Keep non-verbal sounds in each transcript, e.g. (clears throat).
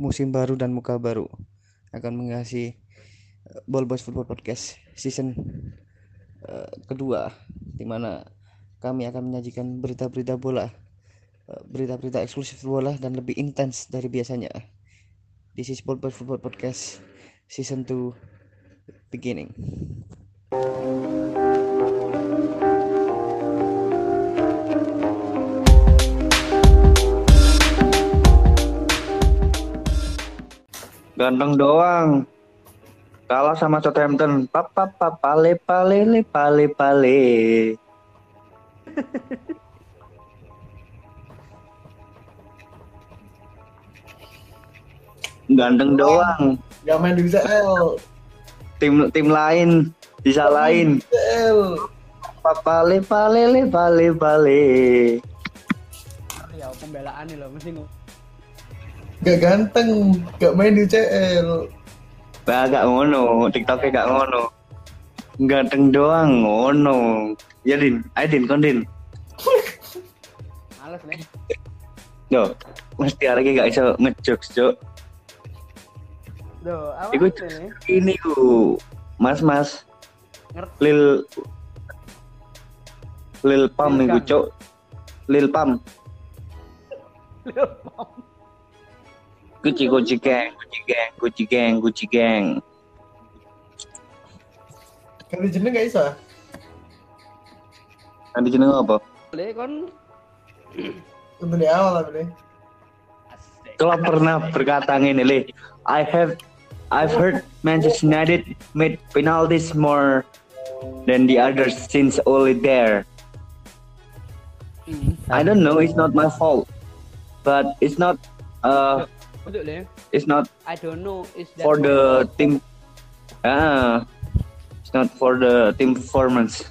musim baru dan muka baru akan mengasihi eh, Ball Boys Football Podcast season uh, kedua di mana kami akan menyajikan berita-berita bola eh, berita-berita eksklusif bola dan lebih intens dari biasanya. This is Ball Boys Football Podcast season 2 beginning Ganteng doang. Kalah sama Southampton. Papa papa pale pale le pale pale. (laughs) Ganteng doang. Gak main di UCL. Tim tim lain disalahin. UCL. Papa le pale le pale pale. ya pembelaan nih loh mesti ngu- Gak ganteng. Gak main di UCL. Bah gak ngono, TikToknya gak ngono. Ganteng doang ngono. Ya Din, ayo Din, kon Din. males nih Yo, mesti hari ini gak iso ngejokes, Cok. Duh, apa Iku nih ini ku Mas Mas ngerti Lil Lil Pam Lil iku cok Lil Pam Gucci Gucci Gang Gucci Gang Gucci Gang Gucci Gang Ganti jeneng gak bisa? Nanti jeneng apa? boleh kon Untuk di awal tapi nih. Kalau pernah berkata ngene le I have I've heard Manchester United made penalties more than the others since only there I don't know it's not my fault but it's not uh untuk deh it's not I don't know is that for the team. Ah it's not for the team performance.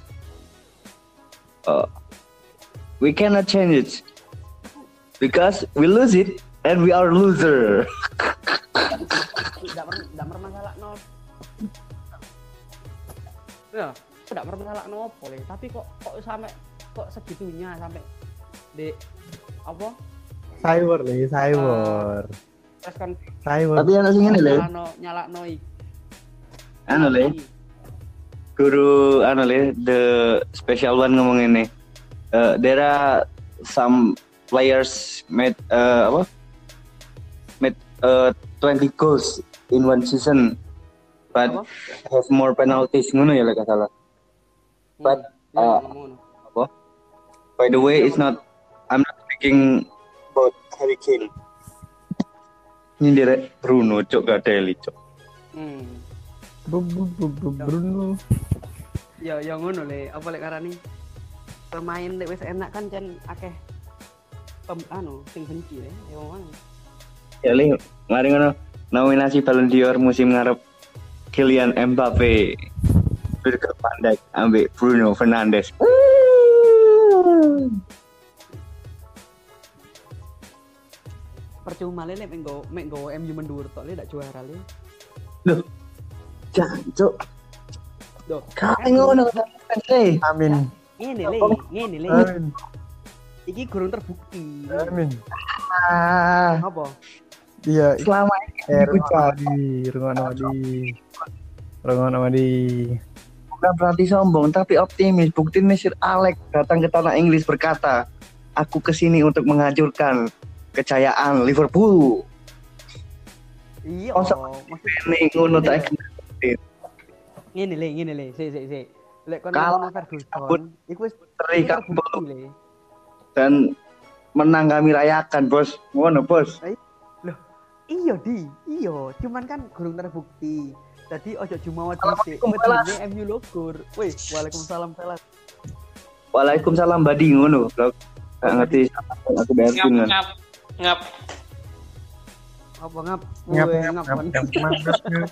Uh, we cannot change it. Because we lose it and we are loser. (laughs) Tidak bermasalah no. Ya tidak bermasalah no. Boleh tapi kok kok sampai kok segitunya sampai di apa? Cyber nih, cyber. Terus kan tapi anak sing ngene le. Nyala no nyala no anu le. Guru anu le the special one ngomong ini. Uh, there are some players made uh, apa? Made uh, 20 goals in one season but Apa? have more penalties. Ngono ya lek salah. But, uh, apa? By the way it's not I'm not speaking about Harry Kane direk Bruno cok gak Deli cok hmm. Bruno. ya ya ngono le. Apa lek karani pemain lek wis enak kan jan akeh pem anu sing benci le ya ngono. Ya li mari ngono. Nominasi Ballon d'Or musim ngarep Kylian Mbappe. Virgil van Dijk ambek Bruno Fernandes percuma le lek menggo menggo MU mendur tok le dak juara le. Jancuk. Duh, kae ngono kata Amin. ngene le ngene le. Amin. iki gurung terbukti. Amin. ah. Apa? Iya, selama eh, ini di, rungono di. Rungono di. bukan berarti sombong tapi optimis. Buktinya Sir Alex datang ke tanah Inggris berkata aku ke sini untuk menghancurkan kejayaan Liverpool. Iya maksud ini ngono tak ngene le ngene le sik sik sik. Lek kon Kalau ngono Ferguson iku wis teri iku kabut. terbukti le. Dan menang kami rayakan bos. Ngono bos. Iya di. Iya cuman kan gurung terbukti. Jadi ojo jumawa dhisik medine MU logur. Wih waalaikumsalam Velas Waalaikumsalam Badi ngono. Blog gak ngerti. Aku bayar ngap kan ngap. Ngap apa ngap? Ngap, ngap, ngap ngap, ngap, ngap, ngap.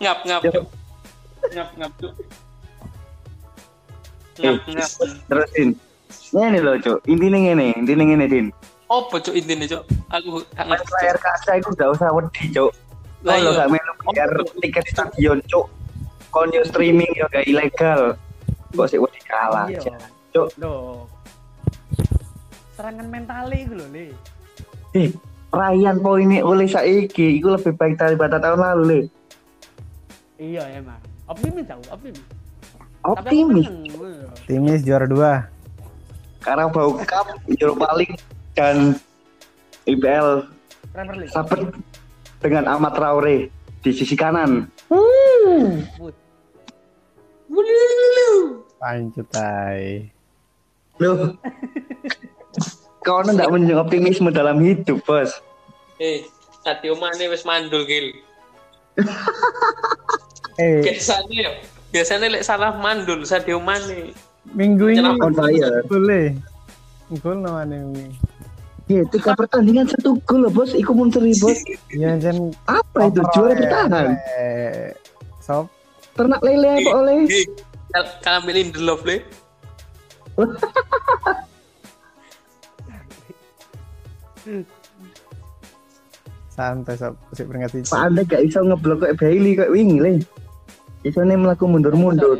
ngap ngap. Ngap ngap ngap ngap. terusin ini loh cok intinya ngene intinya ngene din. Apa cok intinya cok aku gak ngerti layar cok kaca itu gak usah wedi cok Lah, kalau iya. gak melu bayar tiket stadion cok yo streaming yo gak ilegal. Kok sih wedi kalah iya. Loh. serangan mental iku lho le eh Ryan poinnya oleh saiki itu lebih baik daripada tahun lalu le. Iya emang. Optimis aku, optimis. Optimis. Tapi aku menang. Timis juara dua. Carabao Cup, Europa League dan IPL Premier League. sabet dengan Ahmad Traore di sisi kanan. Food. Pancutai. Loh. (laughs) Kau enggak menunjukkan optimisme dalam hidup, Bos. Eh, Sadio Mane wis mandul gil. (laughs) Eh, Biasanya ya, biasanya lek salah mandul Sadio Mane. minggu ini? On fire. boleh. Gol namanya ini. Ya, tiga pertandingan satu gol loh, Bos. Iku muncul Bos. (laughs) Iya, Jen. Apa itu? Juara bertahan. Eh, Sob. Ternak lele apa oleh? Kalau ambilin the love le. (laughs) Santai, Sob. Sik peringkat siji. Pak Anda gak bisa ngeblok kayak Bailey kayak wingi le. Iso nih melaku mundur-mundur.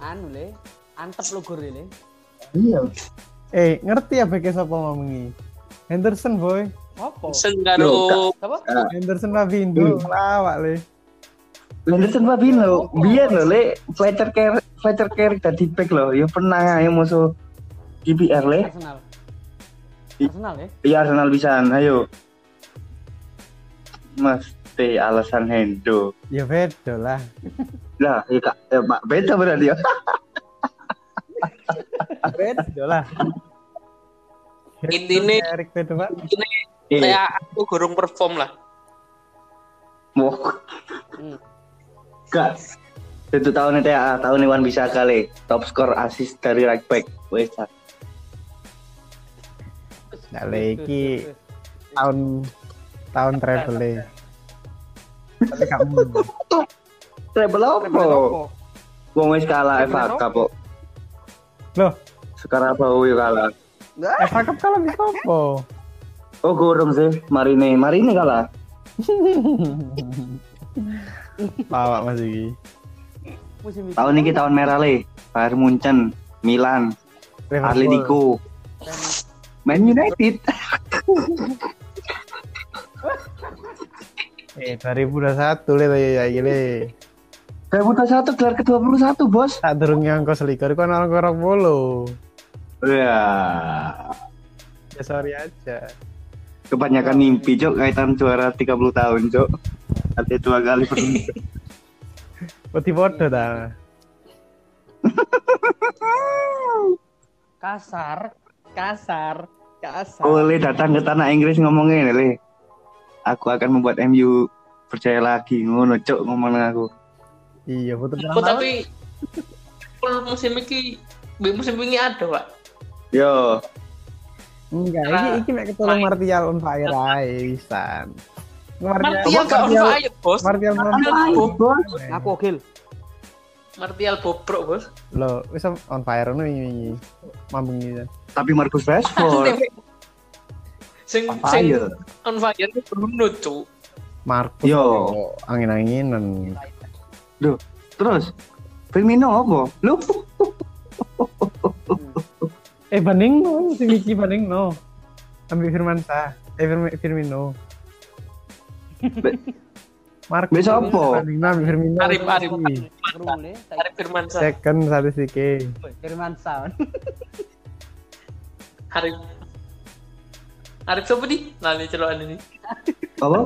Anu le, antep lo gor le. Iya. Eh, ngerti ya beke sapa ngomongi? Henderson, boy. Apa? Sen karo Apa? Henderson Rabindo lawak le. Henderson Fabinho, biar lo le Fletcher Carrick, Fletcher Carrick tadi back lo, ya pernah ya musuh KPR le. Arsenal. I- Arsenal ya? Iya Arsenal bisa, ayo. Mesti alasan Hendo. Ya beda lah. Lah, ya kak, ya mak beda berarti ya. Beda lah. Intine- Erik beda, Pak. Eh, kayak aku gorong perform lah. mau Hmm. gak. Itu tahun itu ya, tahun Iwan bisa kali top skor assist dari right back. Wes, Nggak lagi tahun tahun travel le. Tapi kamu treble apa? Wong wis kalah FA Cup kok. Loh, Sekarang apa yo kalah? FA Cup kalah bisa apa? Oh, gorong sih. Marine, Marine kalah. Lawak Mas iki. Tahun ini tahun merah le. Bayern Munchen, Milan, Atletico, Man United. Eh, 2021 le ya iki le. 2021 gelar ke-21, Bos. Tak durung nyangka selikur kan orang korok bolo. Ya. Ya sorry aja. Kebanyakan mimpi, Cok, kaitan juara 30 tahun, Cok. Ada dua kali beruntun. Peti podo ta. (laughs) kasar, kasar, kasar. Oleh datang ke tanah Inggris ngomongin, Le. Aku akan membuat MU percaya lagi ngono, Cok, ngomong aku. Iya, foto Oh, tapi full musim ini musim ini ada, Pak. Yo, Enggak, Nah, iki iki mek ketolong Martial on fire ae. Martial gak on fire, Bos. Martial on Martial Bos. Aku ogil. Martial bobrok, Bos. Lo, wis on fire no ini. Mambung iki. Tapi Marcus Rashford (laughs) Sing on sing fire. on fire itu Bruno, Cuk. Marcus Yo. kok angin-anginan. Terus Firmino apa? Lu (laughs) Eh banding no, si Miki banding no. Ambil Firmansa. Eh Firmi- Firmino. Marcus Besok apa? Banding no, ambil Firmino. Arif, Arif. Arif Firmansyah. Second statistik. Firman Sound. (laughs) Arif. Arif siapa nih? Lali celokan ini. apa?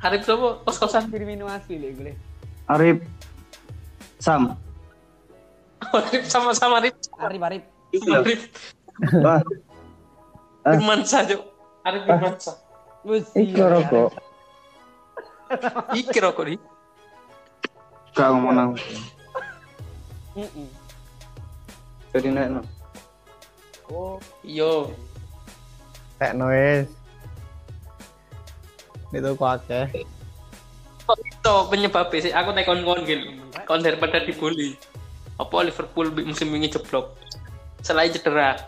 Arif siapa? Kos-kosan. Firmino asli le gue. Arif Sam. (laughs) Arif sama-sama Arif. Arif Arif. Arif Wah, Ah. Firmansyah. Arif Firmansyah. Wes. iki rokok. Iki rokok nih. Gak ngomong nang. Heeh. Jadi nek no. Oh, Yo. Tekno wis. Itu kok akeh. Kok itu penyebabnya sih? Aku naik kon-kon gil. Kon daripada dibully. Apa Liverpool musim ini jeblok? Selain cedera.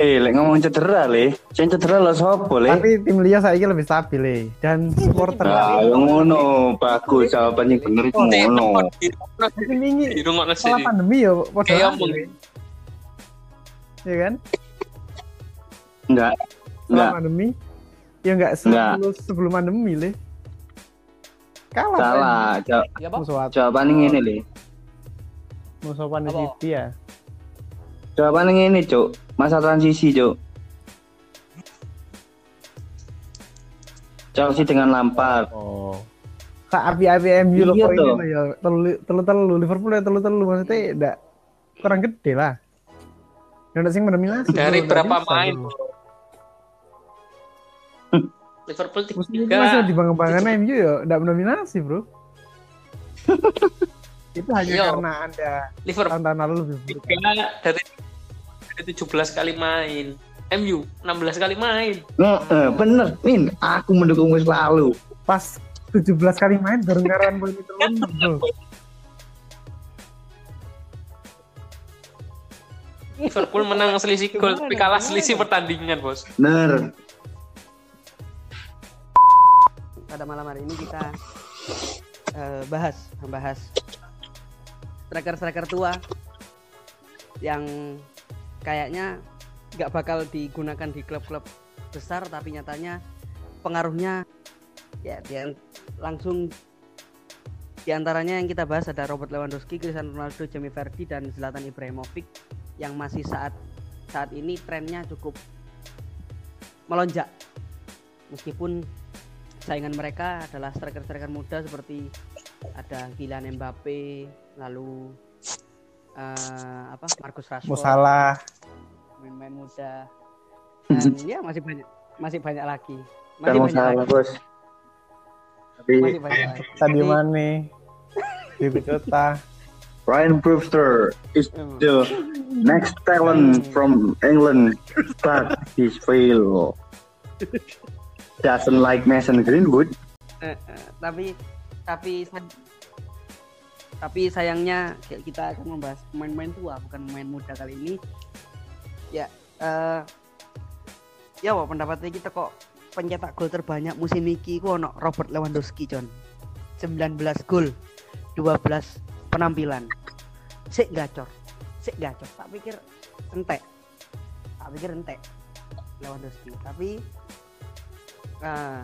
Eh, lek ngomong cedera le, sing cedera lo sopo le? Tapi tim Lia saiki lebih stabil eh. dan supporter Ah, yang ngono, bagus jawabannya bener itu ngono. musim ini Di rumah nasi. setelah pandemi ya padha Kayak aja, omong. Le. ya kan? Enggak. Enggak. pandemi. Ya enggak sebelum, sebelum pandemi, Le. Kalah. kan? Salah. Ya, apa? jawabannya ini, Le. Musuh pandemi ya. Jawabannya ini, Cuk. Masa transisi, Cuk. Chelsea dengan Lampard. Oh. Kak api-api MU lo Iya kok ini ya telu telu telu Liverpool ya telu telu maksudnya enggak kurang gede lah. Yang ada sing mendominasi. Dari berapa main? bro. Liverpool ini masih tiga. dibangga-banggakan MU ya enggak mendominasi, Bro. Itu hanya Iya. karena ada Liverpool tahun-tahun lalu lebih buruk. tiga dari 17 kali main. MU 16 kali main. Nah, eh, bener, Min. Aku mendukungmu selalu. Pas 17 kali main baru ngaran poin itu bro. Liverpool menang selisih gol tapi kalah selisih pertandingan, Bos. Bener. pada malam hari ini kita eh, bahas membahas striker-striker tua yang kayaknya nggak bakal digunakan di klub-klub besar tapi nyatanya pengaruhnya ya dia langsung di antaranya yang kita bahas ada Robert Lewandowski, Cristiano Ronaldo, Jamie Vardy dan Zlatan Ibrahimovic yang masih saat saat ini trennya cukup melonjak. Meskipun saingan mereka adalah striker-striker muda seperti ada Kylian Mbappe, lalu eh, apa Marcus Rashford, Musalah, main-main muda, dan ya masih banyak masih banyak lagi, masih Kamu banyak salah, lagi, Bos. Tapi masih banyak lagi. Sadio Tapi, Mane, Diego Jota. Ryan Brewster is the next talent from England, but he's fail. Doesn't like Mason Greenwood. eh, eh, tapi tapi tapi sayangnya kita akan membahas pemain-pemain tua bukan pemain muda kali ini. Ya eh ya wah pendapatnya kita kok pencetak gol terbanyak musim ini ku ono Robert Lewandowski John 19 gol 12 penampilan. Sik gacor sik gacor. Tak pikir entek tak pikir entek Lewandowski. Tapi ah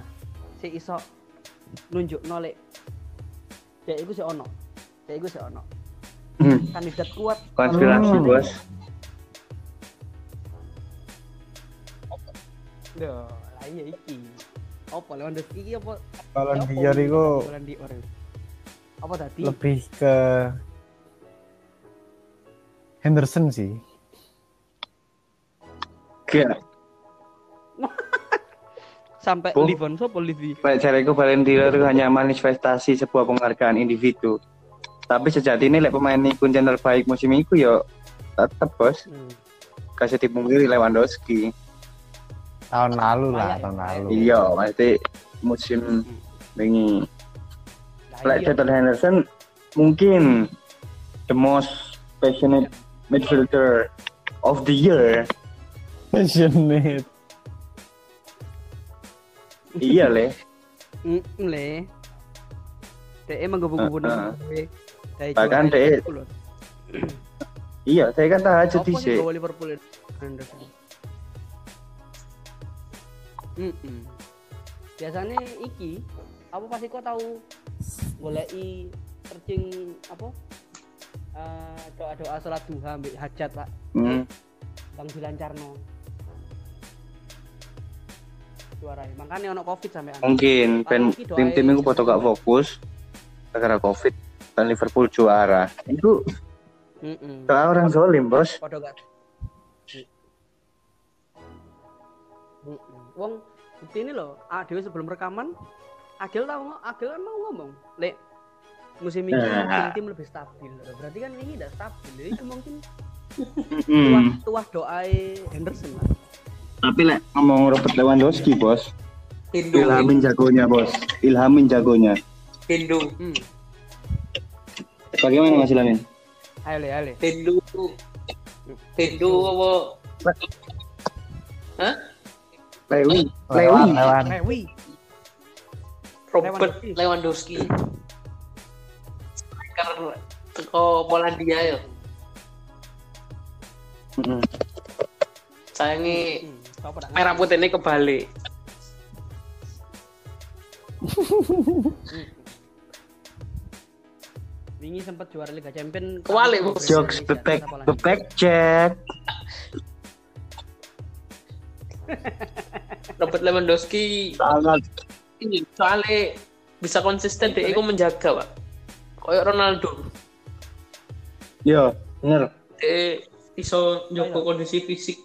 si iso nunjuk nolek ya itu si ono ya itu si ono Hmm, kandidat kuat konspirasi, Hmm. Bos. Duh, lah iya iki apa Lewandowski iki apa Siapa itu Balon d'Or itu? apa tadi lebih ke Henderson sih. Gak. (laughs) sampai Oh. Livon sopo Livi Baik, cariku Ballon d'Or itu hanya manifestasi sebuah penghargaan individu. Tapi sejatinya lek pemain ini kuncian terbaik musim itu ya tetap bos hmm. kasih dipungkiri Lewandowski. Tahun lalu lah, tahun lalu. Iya, pasti musim ini. Lah Lek iya. Jordan Henderson mungkin the most passionate midfielder of the year. Passionate. iya le. Mm, le DE emang nang gue. Dari Bahkan juara DE Liverpool loh. (clears throat) Iya, saya kan tahajud Apa sih Liverpool? Henderson. Mm-mm. Biasanya iki apa pasti kau tahu? Goleki searching apa? Eh, doa-doa sholat duha ambil hajat pak. Hmm. bang dilancarno. Juara makanya ono covid sampai Mungkin pen tim-tim itu foto gak fokus. Gara-gara covid dan Liverpool juara. Itu Mm-mm. doa orang zolim bos. Wong bukti ini loh, Adil sebelum rekaman, Agil tahu nggak? Agil kan mau ngomong, lek musim ini Nah. tim lebih stabil. Berarti kan ini tidak stabil. Jadi mungkin tuah, tuah doa Henderson lah. Tapi lek ngomong Robert Lewandowski bos, Hindu, ilhamin jagonya bos, ilhamin jagonya. Hindu, Hmm. Bagaimana Mas Ilhamin? Ayo le, ayo le. Hindu, Hindu apa? Hah? Lewi, Lewi. Rewi. Robert Lewandowski. Striker teko Polandia ya. Mm-mm. Sayangi Hmm, merah putih ini kebalik. (laughs) (laughs) Wingi sempat juara Liga Champion. Tapi Bos. Jokes the Indonesia, back siapa the lagi? back check. (laughs) Robert Lewandowski Sangat ini soalnya bisa konsisten deh, aku menjaga pak. Kayak Ronaldo, Yo, bener. dia iso njogo kondisi fisik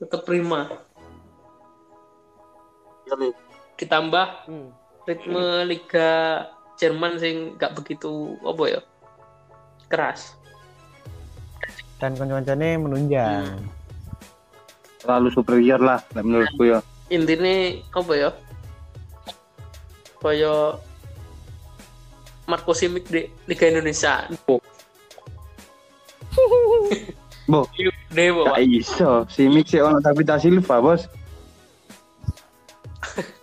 tetap prima. Ditambah Hmm. ritme Liga Jerman sing gak begitu apa ya keras. Dan konco-koncone menunjang. Hmm. Terlalu superior lah menurutku ya. Intinya apa ya? Kaya Marco Simic di Liga Indonesia. Bo, (laughs) Dewa, gak Pak. iso. Si Mix sih ono David da Silva, Bos. (laughs)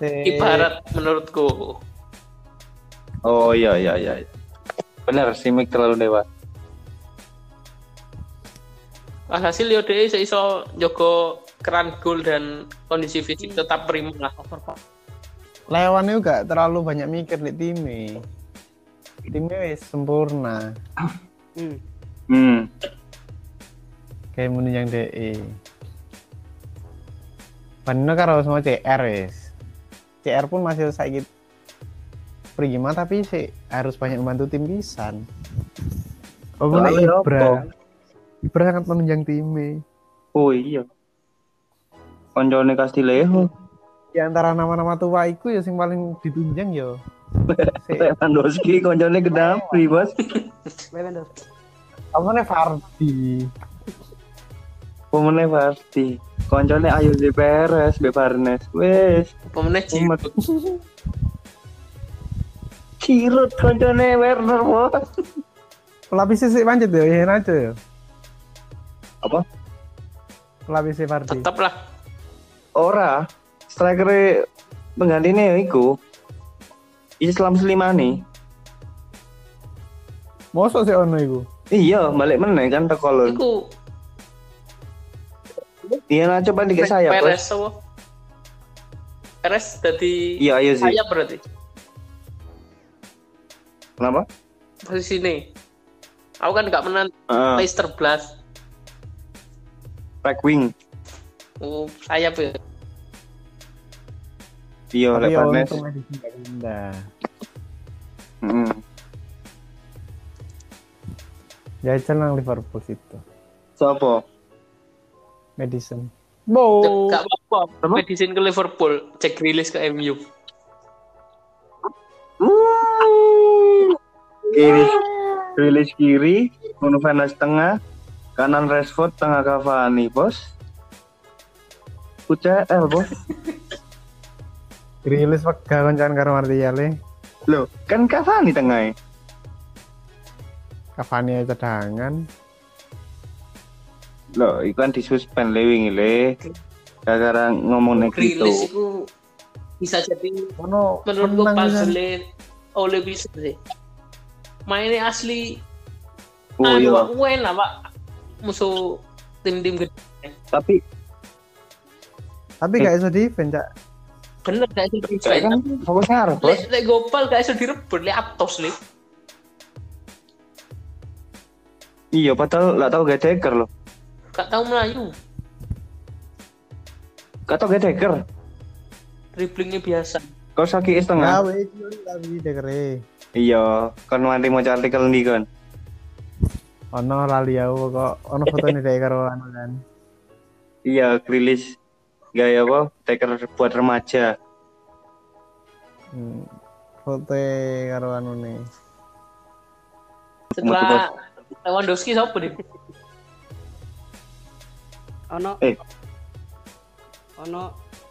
Si Ibarat menurutku. Oh iya iya iya. Bener, si Mix terlalu dewa. Alhasil yo dia iso- iso jogo keran gol dan kondisi fisik tetap prima lah. Overpower. Lewan itu gak terlalu banyak mikir di timnya. Timnya wis sempurna. Hmm. Hmm. Kayak menunjang DE. Bandingnya karo semua CR wis. CR pun masih sakit prima tapi sih harus banyak membantu tim pisan. Oh, apa? Ibra. Ibra sangat menunjang timnya. Oh iya. Koncone Castillejo, Di antara nama-nama tua iku ya sing paling ditunjang yo. (laughs) Si, Lewandowski koncone Gedapri, Bos. Lewandowski. apa nih Fardi? Pemene pasti. Koncone Ayu di Perez, Be Barnes. Wes, Pemenang. Giroud. Cirut koncone Werner, Bos. Pelapis sih pancet ya, iya aja ya. Apa? Pelapis Fardi. tetap lah. Ora, striker penggantinya iku Islam Slimani. Mosok sih ono iku. Iya, balik meneh kan teko lho. Iku Iya nah coba dikit saya, Bos. Perez apa? Perez jadi Iya, ayo sih. sayap berarti Kenapa? posisi ini. Aku kan nggak menang Heeh, Leicester Blast. back wing. Oh, sayap ya. Iya, ya Lebanes. untung medisi gak pindah. Heeh. Jajal nang Liverpool situ. Sopo? Madison. Bo. Gak apa-apa. Apa? Medicine ke Liverpool, cek rilis ke MU. Kiri, rilis kiri, Bruno Fernandes tengah, kanan Rashford, tengah Cavani, bos. UCL, bos. (laughs) Rilis wega koncan karo Martial e. Loh, kan Cavani tengah. Cavani aja cadangan. Loh, itu kan disuspend lewing le. Gara-gara ngomong nek gitu. itu bisa jadi Ono menurutku puzzle oleh bisa sih. Mainnya asli Oh anu, iya, Pak, enak pak musuh tim-tim gede. tapi Tapi gak iso defense, Cak. Bener gak sih saya kan fokusnya harus, bos. Lek lek gopal gak iso direbut lek aptos lek. Iya, padahal nggak tahu gak deker loh. Gak tahu melayu. Gak tahu gak deker. Dribblingnya biasa. Kau sakit setengah. Gawe iki tapi dekere. Iya, kan nanti mau cari artikel nih kan. Ono lali aku kok ono fotone dhek karo anu kan. Iya, rilis gaya apa? Deker buat remaja. Hmm. Foto karo anu nih. Setelah Lewandowski siapa deh? Ono. Eh. Ono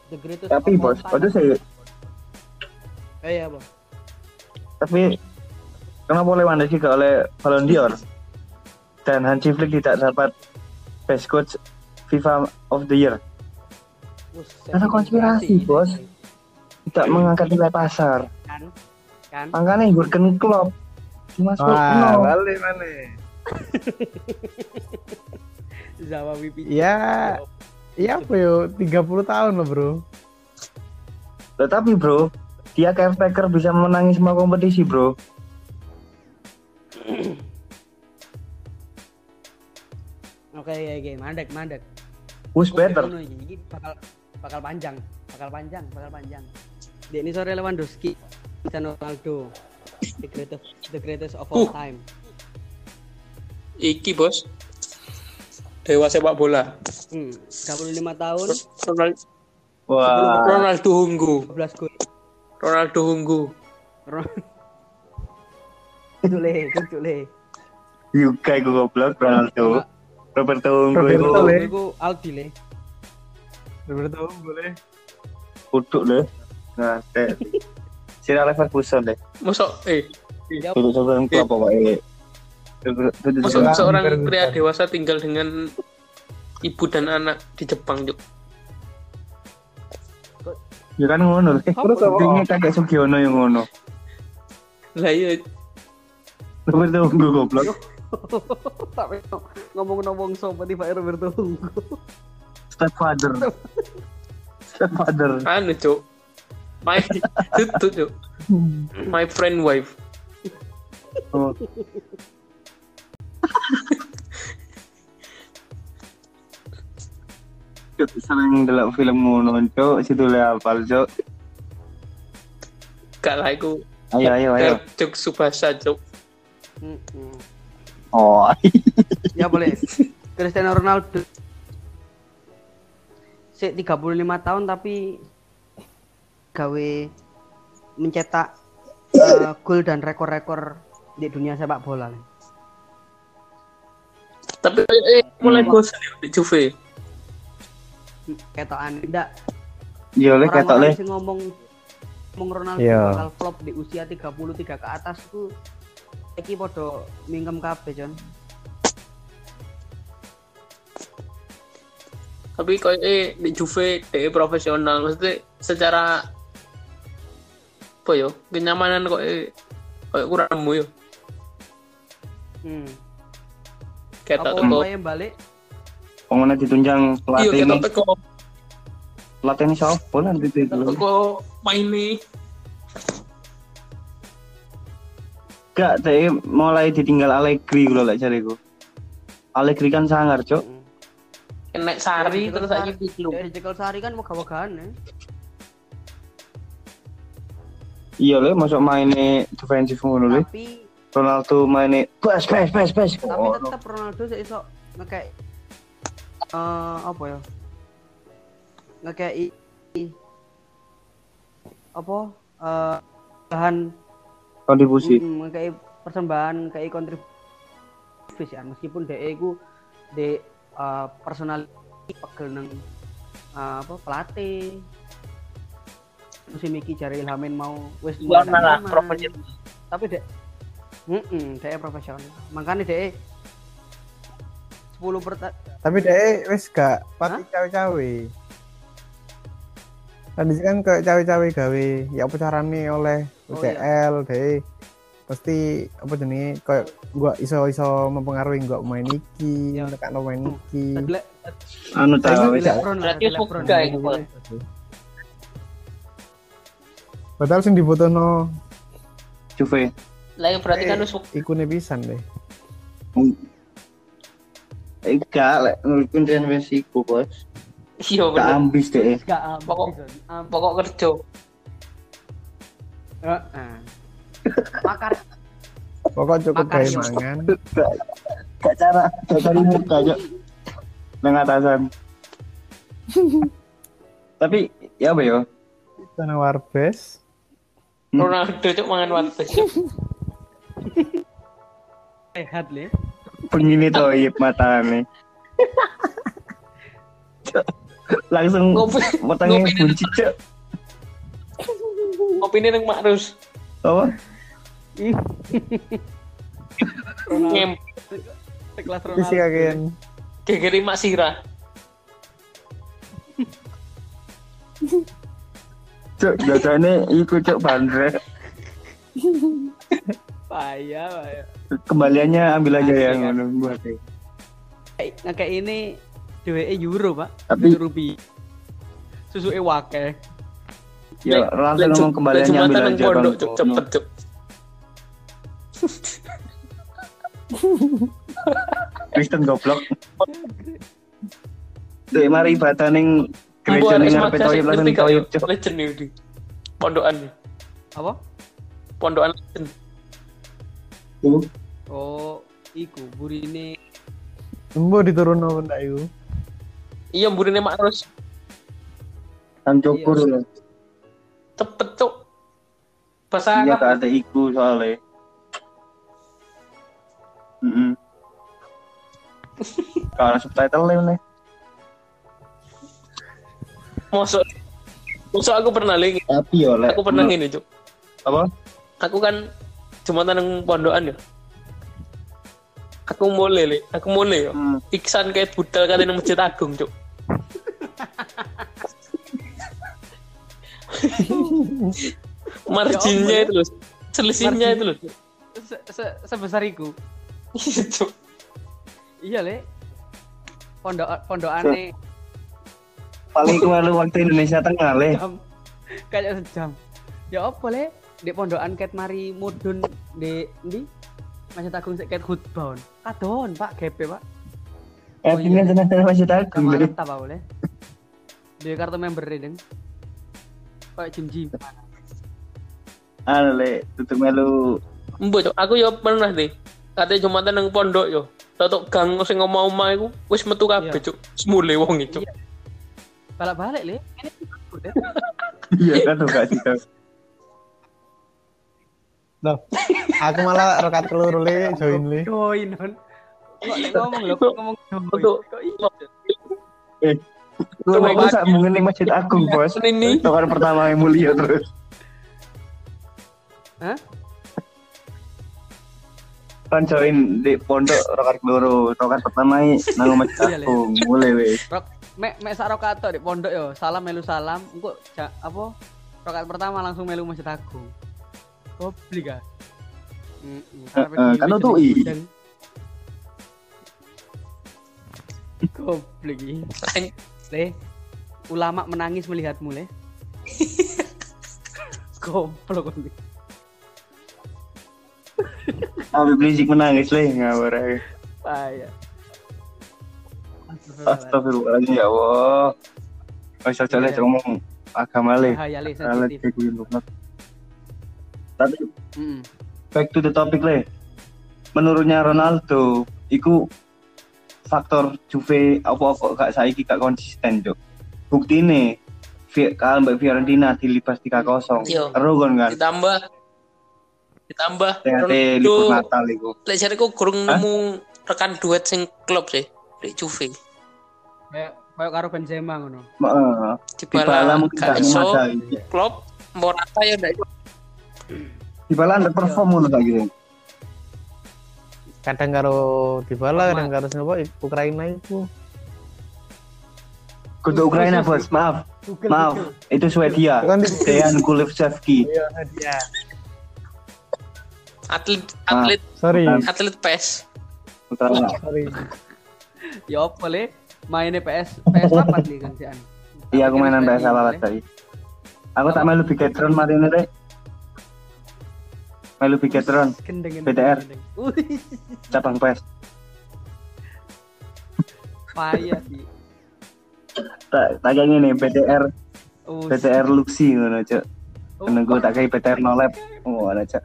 the greatest Tapi bos, waduh saya. Eh iya, Bos. Tapi kenapa Lewandowski gak oleh Ballon d'Or? Dan Hansi Flick tidak dapat Best Coach FIFA of the Year. Karena konspirasi, Bos. Tidak mengangkat nilai pasar. Kan? Kan? Makanya Jurgen Klopp Wah, no. balik mana? (laughs) Zawa Wipi. Ya, iya apa yo? 30 tahun loh bro. Tetapi bro, dia caretaker bisa menangi semua kompetisi bro. Oke, oke, oke, mandek, mandek. Who's better? Iki bakal bakal panjang, bakal panjang, bakal panjang. Dek ini sore Lewandowski, Cristiano Ronaldo, the greatest, the greatest of all Uh. time. Iki bos. Dewa sepak bola. Hmm, 35 tahun, Ronaldo, Wah, Ronaldo Hunggu. 12 gol. Ronaldo Hunggu. Ron- (laughs) Cule, cule. Yuka iku goblok Ronaldo. Roberto Ungu Roberto iku Le. Iku Aldi le. Roberto boleh. kutuk deh. Nah. (laughs) Sira Leverkusen deh. Masuk eh Ya, Kutuk seorang klub pokoknya. Masuk seorang- pria dewasa tinggal dengan ibu dan anak di Jepang Juk. Ya kan ngono. Eh, Terus apa? Pentingnya kakek Sugiono yang ngono. Lah iya (laughs) Roberto Ungu goblok. Tapi ngomong-ngomong sopo tiba Roberto Hunggo. Stepfather. Stepfather. anu Cuk. My itu Cuk. My friend wife. Oh. Cuk, sering delok film ngono, Cuk. Situ le hafal, Cuk. Gak lah iku. Ayo, ayo, ayo. Cuk Subasa Cuk. Mm-mm. Oh, (laughs) Ya boleh. Cristiano Ronaldo. Si 35 tahun tapi gawe mencetak eh, gol dan rekor-rekor di dunia sepak bola. Tapi eh, mulai Hmm. bosan ya di Juve. Ketokan ndak iya le ketok sing ngomong ngomong Ronaldo Iya. bakal flop di usia 33 ke atas itu iki podo mingkem kabeh, Jon. Tapi kok eh di Juve dia profesional maksudnya secara apa yo kenyamanan kok eh kok kurang nemu yo Hmm. ketok wae balik? Pengen ditunjang iya pelatih ini. ketok teko Pelatih ini siapa nanti itu? teko main nih Gak, tapi mulai ditinggal Allegri gue lek cariku. Allegri kan sangar. Hmm. kena sari Ya, terus aja Sari- piklu Dari cekel sari kan wegah-wegahan ya. Iya le, masuk mainnya defensif ngono le. Tapi Ronaldo mainnya pas pas pas pas. tapi Oh, tetap Ronaldo sih iso ngekek eh apa ya? Ngekek apa eh bahan kontribusi. mm, ngekek persembahan ngekek kontribusi ya meskipun DE iku de eh, personal pegel nang eh, apa pelatih musim iki jari Ilhamin mau wis mulai Warna lah nyaman. profesional tapi dek mm dek profesional makanya dek 10 per Tapi deh wis gak pati cawe-cawe. Tadi kan kayak cawe-cawe gawe ya apa carane oleh Oh, UCL deh pasti apa jenenge kayak gua iso-iso mempengaruhi gua main iki, Ya. tekan main iki. Anu ta wis. Lebron lah, Berarti suka iku. Padahal sing dibutuhno Juve. lah yang berarti kan wis ikune pisan deh. Eh gak lek menurutku dia Meksiko, Bos. iya Gak ambis deh. Gak ambis, Pokok-. Ambis. pokok kerja Heeh. Makar Pokok cukup Makan, gawe yo. mangan. Gak cara, gak cari muka aja. Nang atasan. Tapi ya apa ya? Sana warbes. Ronaldo cuk mangan waktu sehat le. Pengini toib matane. Langsung ngopi matanya bunci cek. ngopi ini nang Makrus Apa? Ngem kelas Isi Ronaldo. kakean. gegeri Mak Sirah Cuk, biasanya ikut cuk bandre. Payah, payah. Kembaliannya ambil aja Asik, yang kan? ngono buat deh. ngekek ini DWE euro, Pak. Tapi- Euro rupiah. Susu e wake. Ya, langsung ngomong kembali Lek ambil aja pondok Bang. cuk cepet cuk. (laughs) Kristen goblok. Dek mari ibadah ning Ambo gereja ning ngarepe toyib langsung toyib cuk. Legend iki. Pondokan. Apa? Pondokan legend. Oh, iku burine Embo diturun apa ndak iku? Iya mburine mak terus Kan cukur lho. cepet cuk. Bahasa Iya gak ada iku soalnya. Heeh. Kalau (laughs) subtitle nih. Mosok Mosok aku pernah lagi. Tapi yo Aku pernah ngene cuk. apa? Aku kan Jumatan nang pondokan ya. Aku mulai le, aku mulai ya. Hmm. Iksan kayak budal katanya masjid agung cuk. (laughs) Marginnya Ya itu loh, selisihnya itu loh. se se- sebesar iku. Iya, Cuk. Iya, Le. Pondok pondokane Paling kemarin waktu Indonesia Tengah le. kayak sejam. Ya apa, Le? Di pondokan ket mari mudun di ndi? Masjid Agung sik ket khutbah. Kadon, Pak, GP, Pak. Eh, Oh, iya. ini tengah-tengah masih takut. Sama ta Pak, Le. Di kartu member deng. Kayak jim-jim. Anu le, tutup melu. Mbok Cuk, aku ya pernah deh. Katanya Jumatan nang pondok yo. Tatok gang sing omah-omah iku wis metu kabeh Iya. cuk. Semule wong itu. Iya. Balik-balik, Le. (laughs) Iya kan tuh gak sih. (laughs) Loh, aku malah rokat keluru le join le. Join, lek ngomong kok ngomong join. Untuk- iya? Lu mau sak mungkin Masjid Agung, Bos. Ini Tokan pertama yang mulia terus. Hah? Kan join di pondok rokat keloro, tokan pertama nang Masjid Iya. Agung, mulai wis. Rok mek mek sak di pondok yo. Salam melu salam. Engko apa? Rokaat pertama langsung melu Masjid Agung. Goblik ah. Heeh. Eh, kan tuh i. Goblik iki. Le. Ulama menangis melihatmu, Le. (laughs) Goblok ini. Habib Rizik menangis le ngawur ae. Payah. Astagfirullahaladzim ya Allah. Wis aja le Iya. ngomong agama le. Bahaya le sensitif. Tapi. Back to the topic le. Menurutnya Ronaldo, iku faktor Juve apa kok gak saiki gak konsisten, Cuk. Bukti ini kalau Mbak Fiorentina dilibas 3-0. Iya. Seru kan kan? ditambah ditambah THT libur Natal iku. lek jariku gurung Hah? nemu rekan duet sing klub sih di Juve. Kayak kayak karo Benzema ngono. Heeh. Dybala mungkin gak iso, memadai. klub Morata ya ndak iso. Dybala underperform ngono tak gitu. Kadang karo Dybala, kadang karo siapa? Ukraina itu. Kudu Ukraina, Bos. Maaf. Google Maaf. Itu Swedia. Kan di Dejan Kulevsevski. dia. Atlet Ah. atlet Sorry, atlet PES. Ukraina. sorry. Ya apa le? Mainnya PS PS apa nih kan si An? Iya, aku mainan PS apa tadi. Aku tak melu Bigetron mari ini deh. Melu Bigetron BTR. Cabang PES. payah sih. Tak tak kayak gini BTR Oh, BTR Luxi ngono, Cuk. oh, Menunggu tak kayak BTR No Lab. Oh, ada Cuk.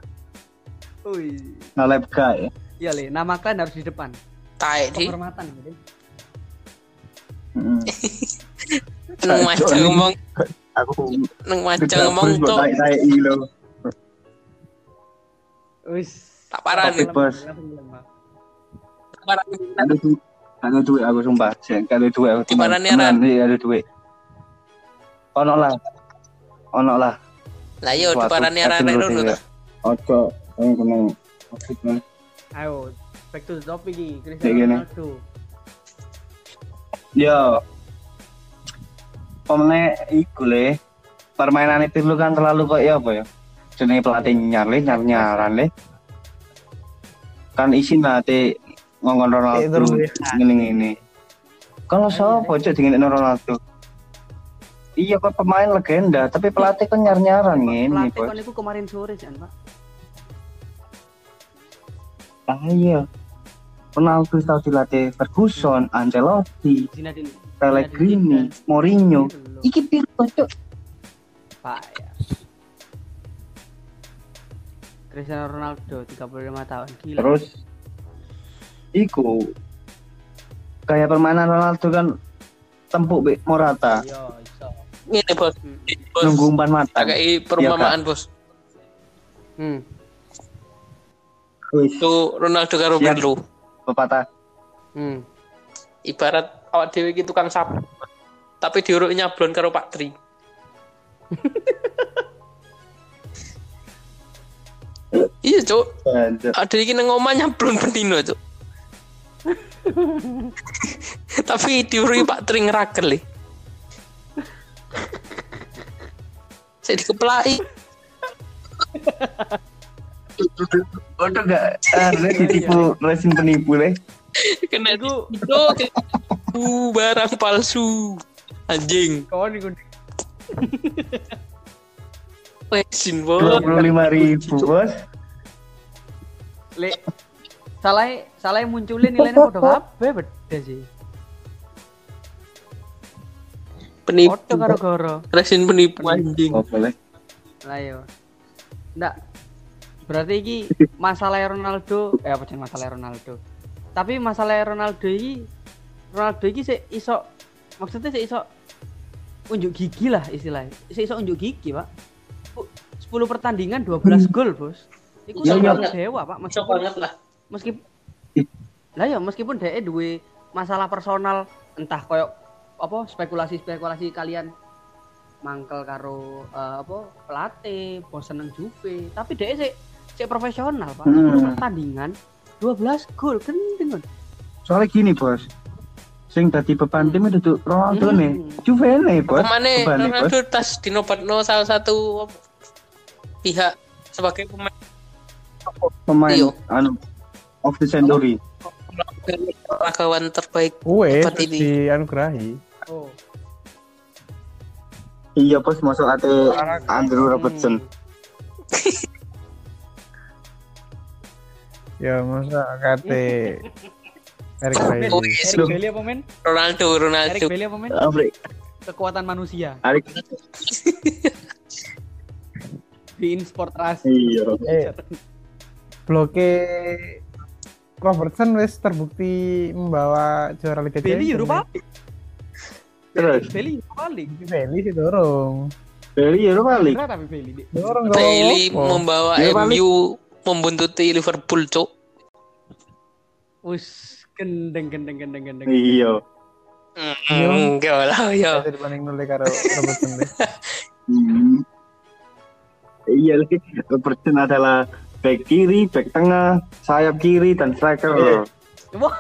Wih. No Lab guy. Iya le, nama kalian harus di depan. Taek di Penghormatan gitu. Heeh. nang maca Cuk, ngomong Aku nang maca ngomong tuh saya ilo. Wis. tak parani Topik, Bos. tak Ada duit. Ada duit aku sumpah. Sik ada duit aku. Di mana nih, Temenan, iya, ada duit. Ono lah. Ono lah. lah yo arek hati ngono menurut ta. Ojo, yang kena maksudnya. Ayo, back to the topic iki. Cristiano. Ronaldo. Yo. Pemene iku le. Permainan itu lu kan terlalu kok ya apa ya? Jenenge pelatih nyar le, nyar nyaran le. Kan isin nanti ngomong Ronaldo terus ngene ngene. Kalau siapa cok dingin Ronaldo? Iya kok pemain legenda, tapi pelatih kan nyar-nyaran ngene, Pelatih Bos. kan itu kemarin sore sih, Pak. Ah iya. Ronaldo tahu dilatih Ferguson, Ancelotti, Zinedine. Pellegrini, Mourinho. Loh, Iki piro cok? Pak ya. Cristiano Ronaldo 35 tahun gila. Terus iku kayak permainan Ronaldo kan tempuk be Morata, Iya, iso. Ini bos. Hmm. bos. nunggu umpan mata. Kayak perumpamaan bos. Hmm. Itu Ronaldo karo. Pirlo. pepatah. Hmm. Ibarat awak dewe iki tukang sapu. Tapi diuruk nyablon karo Pak Tri. (laughs) iya, Cuk. Ada iki nang omah nyablon bendino, Cuk. (laughs) Tapi diurui Pak Tri ngerakel. eh. Saya dikeplai. Udah gak ada ditipu resin penipu leh. Kena itu uh, barang palsu. Anjing. Kawan iku Resin, Dua bos. puluh lima ribu bos. Le salah salah munculin nilainya podo (laughs) kabeh beda sih. Penipu. Podo karo goro. Resin penipu anjing. Boleh. Lah yo. Ndak. Berarti iki (laughs) masalah Ronaldo, eh apa jeneng masalah Ronaldo. Tapi masalah Ronaldo iki Ronaldo iki sik iso maksudnya sik iso unjuk gigi lah istilahnya. Sik iso unjuk gigi, Pak. Bu, 10 pertandingan 12 gol, Bos. Iku Iya, sangat iya. dewa, Pak. Meskipun banget lah. meskipun lah ya meskipun dia duwe masalah personal entah koyok apa spekulasi-spekulasi kalian mangkel karo eh, apa pelatih bosen nang Juve tapi dia sih sih profesional pak Hmm. 10 pertandingan 12 gol gendeng Soalnya gini bos. Sing dadi beban tim itu tuh Ronaldo Hmm. nih. Juve nih bos. Ke mana bos. Ronaldo tas dinobatno salah satu pihak sebagai pemain Pemain Iya. anu of the century. ragawan terbaik. Ini. dianugerahi. oh Iya bos masuk ate Andrew Robertson. (laughs) Ya masa kate (laughs) Eric Bailly. Oh, yes. Eric Bailly apa men Ronaldo, Eric Ronaldo. Bailly apa men kekuatan manusia Arik. (laughs) di sport ras Iya. Eh, bloke Robertson wes terbukti membawa juara Liga Champions. Europa Terus Bailly Europa League Bailly sih dorong. Ya balik. Berat tapi Dik. Dorong membawa. MU membuntuti Liverpool, Cuk. Wus gendeng gendeng gendeng gendeng. Iya. Hmm, enggak lah ya. Bisa dibanding nol karo Robertson deh. Hmm. Iya Robertson adalah back kiri, back tengah, sayap kiri dan striker. Wah,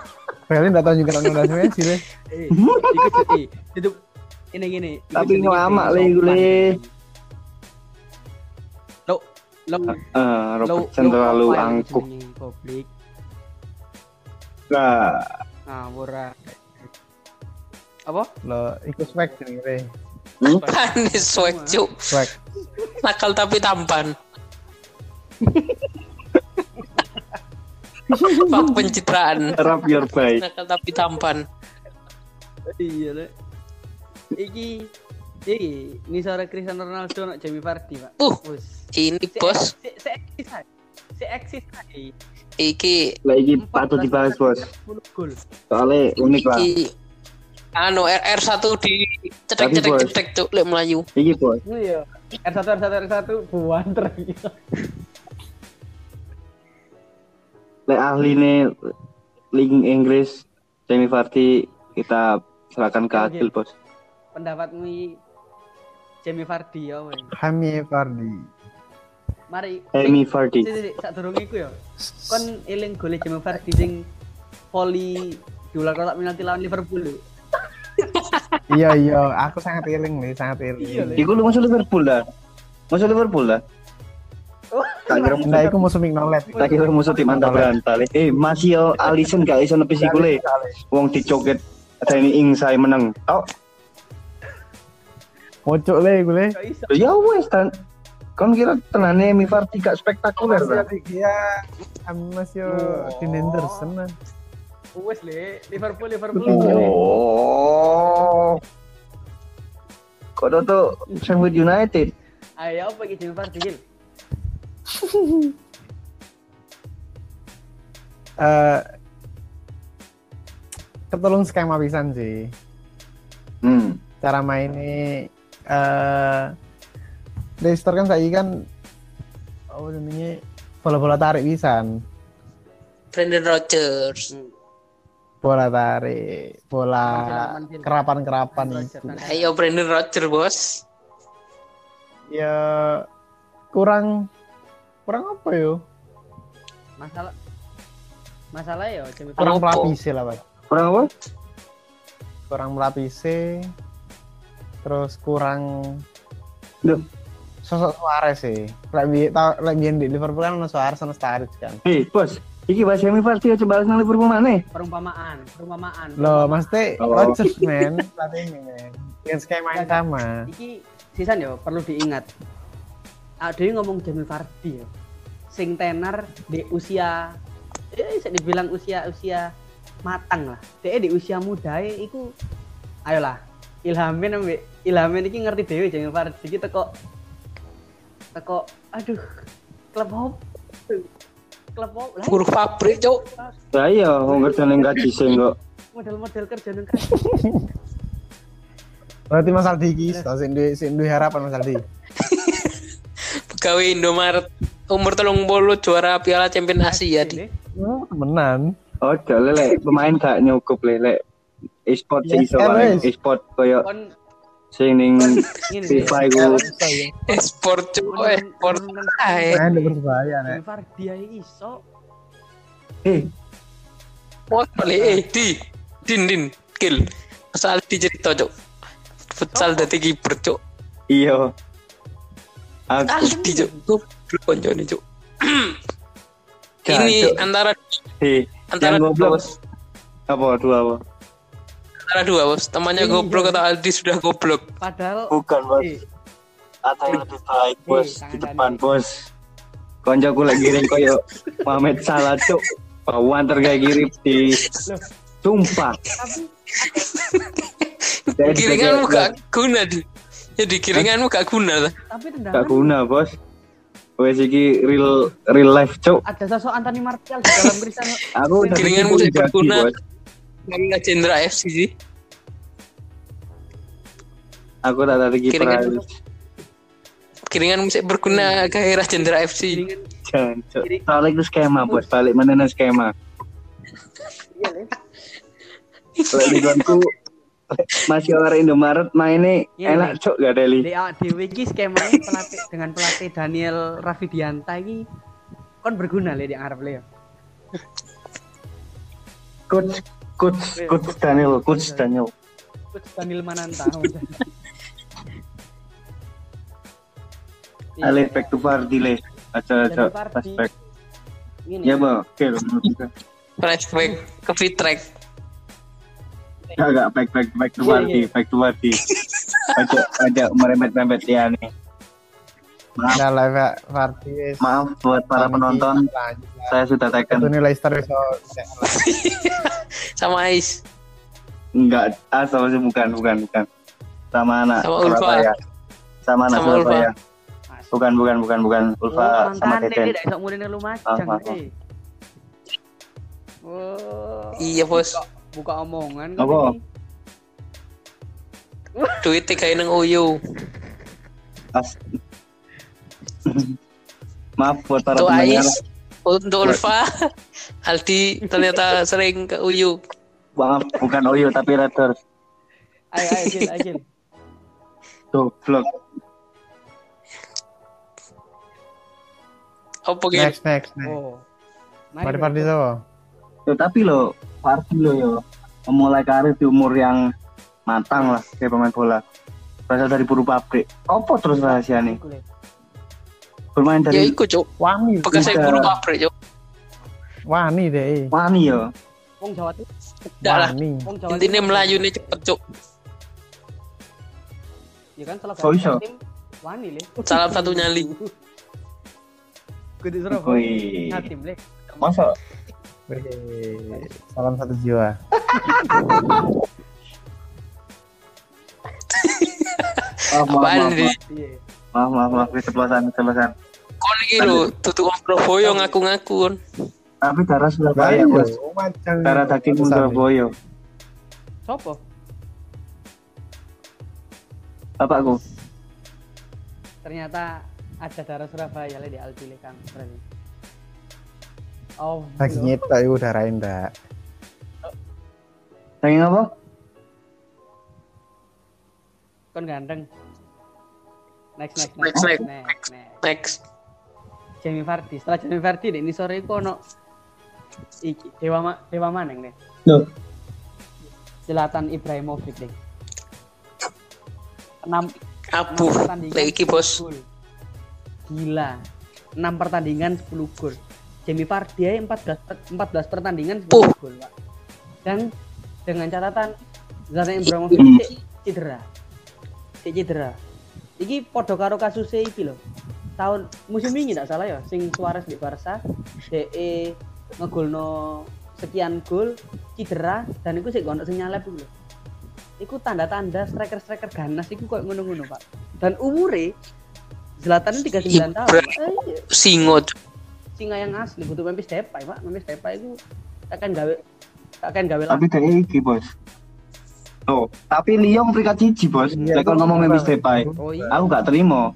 Bailey enggak tahu juga nol Messi deh. eh, ikut eh, itu ini gini. Tapi lama le, sopan. le. Lo lo Eh, lo Robertson terlalu angkuh. Publik. Nah, Nah, ora. Apa? Lo ikut swag nih, Re. Kan swag, (laughs) Cuk. Swag. Nakal tapi tampan. (laughs) Fak pencitraan. rap your bike. Nakal tapi tampan. Iya, Le. Iki iki ini suara Cristiano Ronaldo nak Jamie Vardy, Pak. Uh, ini bos, Si si eksis aja. Si eksis aja. iki Lagi 14 patut dibahas bos. 10 gol. Soalnya unik lah. iki anu RR1 di cetek Tapi, cetek Bos. cetek cuk lek melayu. Iki bos. Iya. R1 R1 R1 buan terus. Lek ahli nih Liga Inggris, Jamie Vardy kita serahkan ke. Adil bos. Pendapatmu Jamie Vardy ya, weh. Hami Vardy. Mari. Jamie Vardy. Sak durung iku ya. Kon eling gole Jamie Vardy sing volley di ular kotak penalti lawan Liverpool. Iya iya, aku sangat eling nih, sangat eling. Iya, Le. Iku lu masuk Liverpool dah. Masuk Liverpool dah. Oh, Tak kira musuh, Nah, musuh Mignolet. tak kira musuh tim antar berantal. Eh, masih yo Alisson gak iso nepis iku le. Wong dicoket ada ini ing saya menang. Tok. Mocok le iku le. Gak iso. Ya wes tan. Kon kira tenane Mi Vardy gak spektakuler ta? Iya, Mas yo Oh. Dean Henderson. nah. Wes le, Liverpool Liverpool. Oh. Kok tuh Sheffield United? Ayo apa iki Jamie Gil? (laughs) Eh ketolong skema pisan sih. Hmm. Cara mainnya eh Leicester kan saiki kan apa namanya bola-bola tarik pisan. Brendan Rodgers. Bola tarik, bola kerapan-kerapan itu. Ayo Brendan Rodgers, Bos. Ya kurang kurang apa yo? Masalah masalah ya Jamie Kurang Apa? pelapisi lah, Pak. Kurang apa? kurang melapisi terus kurang Duh. sosok Suarez sih lagi tau lagi di Liverpool kan Suarez sama Sturridge kan Hei, bos. Iki bahasa Mi Vardy aja balas nang Liverpool mana? perumpamaan, perumpamaan. loh mas teh Oh. Rodgers men pelatih ini men dengan skema yang sama Iki sisan ya perlu diingat. Ada yang ngomong Jamie Vardy ya. Sing tenar di usia eh bisa dibilang usia usia matang lah. Dia di usia muda ya, iku ayolah ilhamin ambek ilhamin iki ngerti dewe Jamie Vardy iki teko teko aduh klub hop klub hop lah Buruh pabrik, Cuk. Ya iya, wong kerja ning gaji sing kok. model-model kerja nang berarti Mas Aldi iki sing duwe sing duwe harapan Mas Aldi (laughs) Pegawai Indomaret umur telung bolu juara Piala Champion Asia di. oh, temenan Oh, lele pemain gak nyukup lele. E-sport sih iso wes. E-sport koyo sing ning ngene FIFA iku. Esport, Cuk. Esport. Ae. main di Persebaya nek ae iso Eh, Wah, boleh eh di din din kill. Asal di cerita, Cuk. Futsal dadi kiper, Cuk. iya. Aku Aldi, Cuk. Goblok konjone, Cuk. Gak, Ini antara eh antara yang dua, goblok bos. apa dua apa? Antara dua, bos. Temannya goblok atau Aldi sudah goblok. padahal Bukan, Bos. Ada yang lebih baik, Bos, di depan, Bos. Koncoku lagi giring koyo Mohamed Salah, Cuk. Bawaan terkayak giring di Sumpah. tapi Jadi Kiringanmu kayak- gak guna di. Jadi kiringanmu gak guna lah. tapi gak tendangan guna, Bos. Wes iki real real life, Cuk. ada sosok Anthony Martial di dalam Cristiano (laughs) Aku udah Kiringan ditipu musik di kaki, berguna. Bos. Nggak Cendra FC sih. Aku tak tadi kiper. Kiringan aja. musik. Kiringan musik berguna gairah Cendra FC. Jangan, itu skema, Bos. Balik mana skema. iya Le. Kalau di gonku (laughs) masih orang Indomaret mainnya Iya, enak, Cuk, gak ada li. di ADW iki skemanya (laughs) pelatih dengan pelatih Daniel Rafidianta iki kon berguna le di Arab le ya. Coach, coach, coach Daniel, coach Daniel. Coach Daniel Mananta. (laughs) Iya. Ale back to Vardy le. Aja aja. Flashback. Ini Ya, Bang. Oke, menurut Flashback ke Fitrek. Enggak, enggak back back back to Iya, Vardy, iya. back to Vardy. Aja aja merembet-rembet ya nih. Maaf, Nah, live wis. maaf buat para penonton. Saya sudah Itu tekan nih Leicester iso Sama Ais. enggak ah sama sih bukan bukan bukan sama anak Sama Ulfa. Surabaya. Sama anak Sama Ulfa. Surabaya. Bukan bukan bukan bukan Ulfa Oh, sama ah, ah. eh. Oh. Iya, Bos. Buka omongan Apa? ini. Duit tiga nang Uyu. As- (laughs) Maaf buat para Untuk pendengar. Ais. Untuk Ulfa. Aldi ternyata sering ke Uyu. Maaf bukan Oyo tapi Raiders. Ayo ayo ayo. Goblok. Apa gitu? next next next. Oh. Mari so. Yo, tapi lo Vardy lo yo memulai karir di umur yang matang lah kayak pemain bola. Berasal dari buruh pabrik. Apa terus rahasia nih? Bermain Ya dari iku, Cuk. Wani, Bekas saya guru pabrik, Cuk. wani deh. Wani ya. Wong Jawa. Enggak lah. Intinya. Melayu ini cepet, Cuk. Ya kan salah Kok iso? tim Wani le. Salam satu nyali. Kudu (laughs) Surabaya. Wih. Hatim le. Masa Wih, Salam satu jiwa. maaf maaf maaf maaf maaf maaf keceplosan keceplosan. Kon iki lho, tutuk wong Surabaya ngaku-ngaku kon. Tapi darah Surabaya bos. Darah daging. Surabaya. Sopo? Bapakku. Ternyata ada darah Surabaya le di Altile Kang. Berarti. Oh. Lagi nyetok itu darahin ndak. Daging apa? Kon ganteng. Next next Next, next next, next. next. Next. Jamie Vardy. Setelah Jamie Vardy deh, ini sore iku ono iki Dewa Ma, Dewa Maneng deh. Loh. Zlatan Ibrahimovic deh. 6 Abu. Lek iki, Bos. gol. Gila. 6 pertandingan 10 gol. Jamie Vardy aja 14 per- 14 pertandingan 10 Puh. gol, Pak. Dan dengan catatan Zlatan Ibrahimovic cedera. Cedera. Iki podo karo kasusnya iki lho. Tahun musim ini tidak salah ya, sing Suarez di Barca, DE ngegolno sekian gol, cedera dan iku sik ono sing nyalep iku lho. Iku tanda-tanda striker-striker ganas iku koyo ngono-ngono, Pak. Dan umure Zlatan ini 39 tahun. Pak. Singa yang asli butuh Memphis Depay pak Memphis Depay itu akan gawe akan gawe Tapi dia iki bos. Oh, tapi Lyon peringkat siji bos. Iya, Lek kon ngomong Memphis Depay, oh iya aku gak terima.